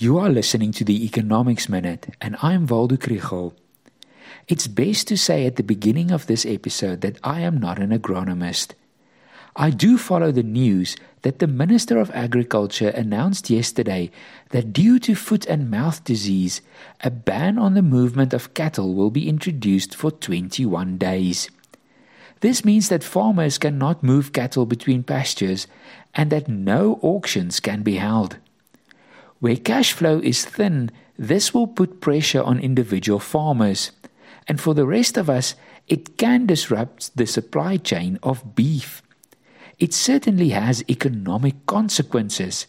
You are listening to the Economics Minute, and I'm Waldo. It's best to say at the beginning of this episode that I am not an agronomist. I do follow the news that the Minister of Agriculture announced yesterday that due to foot and mouth disease, a ban on the movement of cattle will be introduced for 21 days. This means that farmers cannot move cattle between pastures and that no auctions can be held. Where cash flow is thin, this will put pressure on individual farmers. And for the rest of us, it can disrupt the supply chain of beef. It certainly has economic consequences,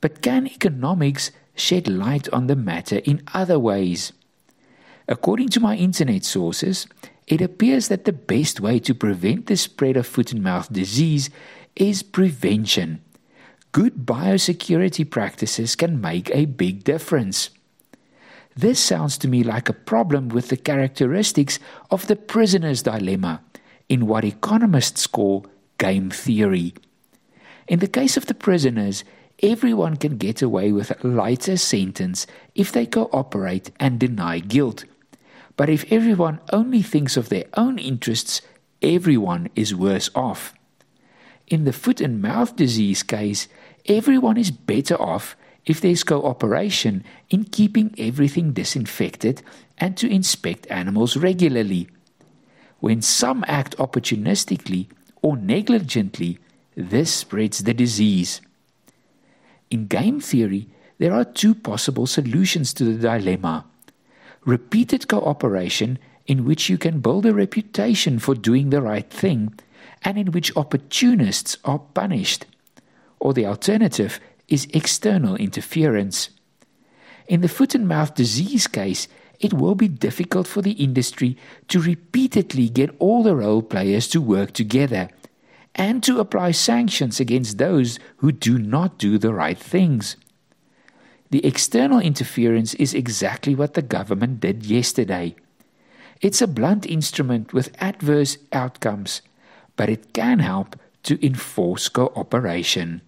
but can economics shed light on the matter in other ways? According to my internet sources, it appears that the best way to prevent the spread of foot and mouth disease is prevention good biosecurity practices can make a big difference. This sounds to me like a problem with the characteristics of the prisoner's dilemma in what economists call game theory. In the case of the prisoners, everyone can get away with a lighter sentence if they cooperate and deny guilt. But if everyone only thinks of their own interests, everyone is worse off. In the foot and mouth disease case, everyone is better off if there's cooperation in keeping everything disinfected and to inspect animals regularly. When some act opportunistically or negligently, this spreads the disease. In game theory, there are two possible solutions to the dilemma repeated cooperation, in which you can build a reputation for doing the right thing and in which opportunists are punished. Or the alternative is external interference. In the foot and mouth disease case, it will be difficult for the industry to repeatedly get all the role players to work together and to apply sanctions against those who do not do the right things. The external interference is exactly what the government did yesterday. It's a blunt instrument with adverse outcomes but it can help to enforce cooperation.